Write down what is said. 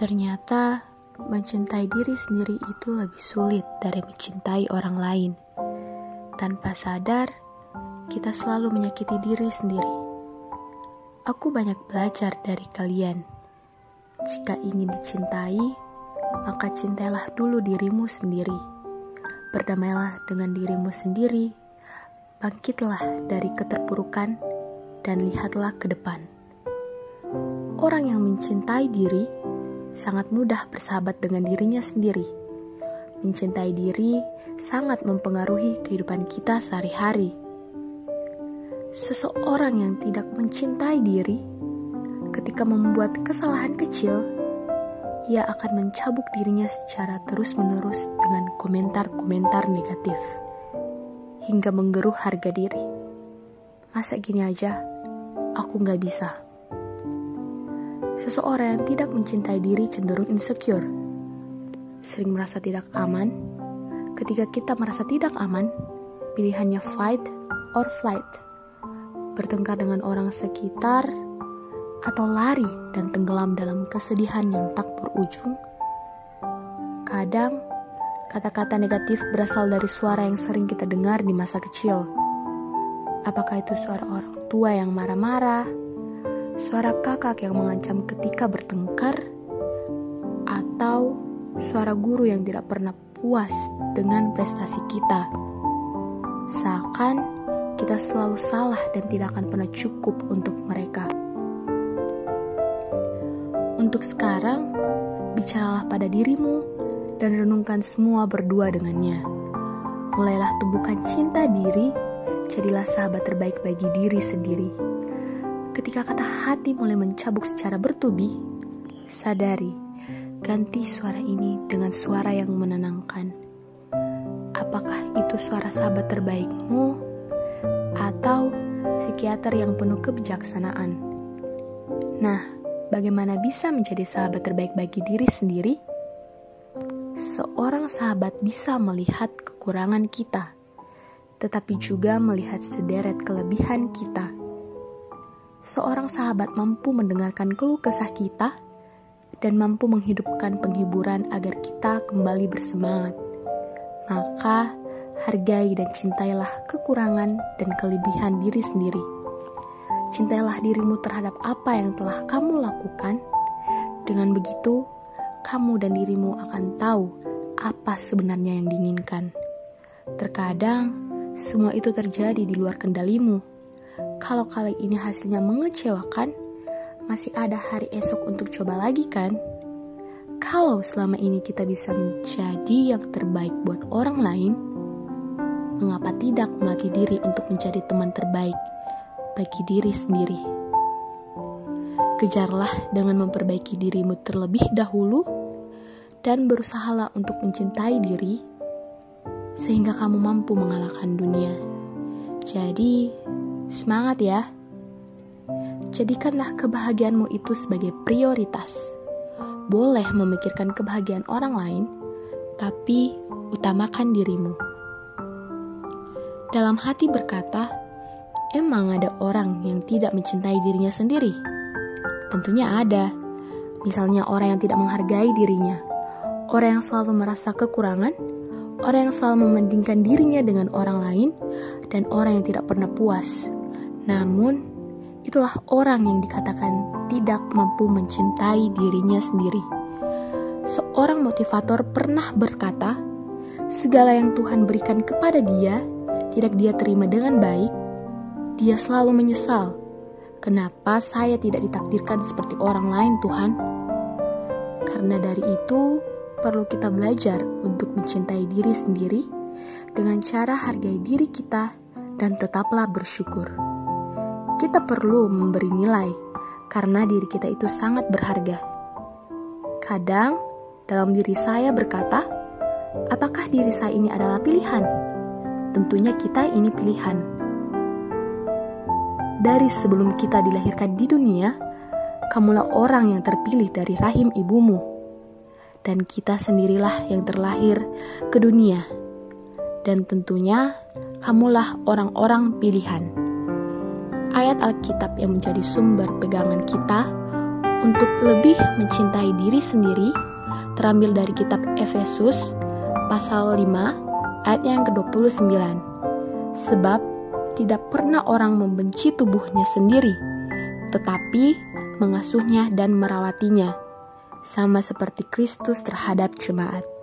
Ternyata mencintai diri sendiri itu lebih sulit dari mencintai orang lain. Tanpa sadar, kita selalu menyakiti diri sendiri. Aku banyak belajar dari kalian. Jika ingin dicintai, maka cintailah dulu dirimu sendiri. Berdamailah dengan dirimu sendiri. Bangkitlah dari keterpurukan dan lihatlah ke depan. Orang yang mencintai diri sangat mudah bersahabat dengan dirinya sendiri. Mencintai diri sangat mempengaruhi kehidupan kita sehari-hari. Seseorang yang tidak mencintai diri, ketika membuat kesalahan kecil, ia akan mencabuk dirinya secara terus-menerus dengan komentar-komentar negatif, hingga menggeruh harga diri. Masa gini aja, aku nggak bisa. Seseorang yang tidak mencintai diri cenderung insecure, sering merasa tidak aman. Ketika kita merasa tidak aman, pilihannya fight or flight, bertengkar dengan orang sekitar, atau lari dan tenggelam dalam kesedihan yang tak berujung. Kadang, kata-kata negatif berasal dari suara yang sering kita dengar di masa kecil. Apakah itu suara orang tua yang marah-marah? Suara kakak yang mengancam ketika bertengkar, atau suara guru yang tidak pernah puas dengan prestasi kita. Seakan kita selalu salah dan tidak akan pernah cukup untuk mereka. Untuk sekarang, bicaralah pada dirimu dan renungkan semua berdua dengannya. Mulailah tumbuhkan cinta diri, jadilah sahabat terbaik bagi diri sendiri. Ketika kata hati mulai mencabuk secara bertubi, sadari, ganti suara ini dengan suara yang menenangkan. Apakah itu suara sahabat terbaikmu atau psikiater yang penuh kebijaksanaan? Nah, bagaimana bisa menjadi sahabat terbaik bagi diri sendiri? Seorang sahabat bisa melihat kekurangan kita, tetapi juga melihat sederet kelebihan kita seorang sahabat mampu mendengarkan keluh kesah kita dan mampu menghidupkan penghiburan agar kita kembali bersemangat. Maka, hargai dan cintailah kekurangan dan kelebihan diri sendiri. Cintailah dirimu terhadap apa yang telah kamu lakukan. Dengan begitu, kamu dan dirimu akan tahu apa sebenarnya yang diinginkan. Terkadang, semua itu terjadi di luar kendalimu kalau kali ini hasilnya mengecewakan, masih ada hari esok untuk coba lagi kan? Kalau selama ini kita bisa menjadi yang terbaik buat orang lain, mengapa tidak melatih diri untuk menjadi teman terbaik bagi diri sendiri? Kejarlah dengan memperbaiki dirimu terlebih dahulu dan berusahalah untuk mencintai diri sehingga kamu mampu mengalahkan dunia. Jadi, Semangat ya! Jadikanlah kebahagiaanmu itu sebagai prioritas. Boleh memikirkan kebahagiaan orang lain, tapi utamakan dirimu. Dalam hati berkata, emang ada orang yang tidak mencintai dirinya sendiri? Tentunya ada. Misalnya orang yang tidak menghargai dirinya, orang yang selalu merasa kekurangan, orang yang selalu membandingkan dirinya dengan orang lain, dan orang yang tidak pernah puas namun, itulah orang yang dikatakan tidak mampu mencintai dirinya sendiri. Seorang motivator pernah berkata, "Segala yang Tuhan berikan kepada dia tidak dia terima dengan baik. Dia selalu menyesal, kenapa saya tidak ditakdirkan seperti orang lain, Tuhan?" Karena dari itu, perlu kita belajar untuk mencintai diri sendiri dengan cara hargai diri kita dan tetaplah bersyukur kita perlu memberi nilai karena diri kita itu sangat berharga. Kadang, dalam diri saya berkata, apakah diri saya ini adalah pilihan? Tentunya kita ini pilihan. Dari sebelum kita dilahirkan di dunia, kamulah orang yang terpilih dari rahim ibumu. Dan kita sendirilah yang terlahir ke dunia. Dan tentunya, kamulah orang-orang pilihan. Ayat Alkitab yang menjadi sumber pegangan kita untuk lebih mencintai diri sendiri terambil dari kitab Efesus pasal 5 ayat yang ke-29. Sebab tidak pernah orang membenci tubuhnya sendiri, tetapi mengasuhnya dan merawatinya, sama seperti Kristus terhadap jemaat.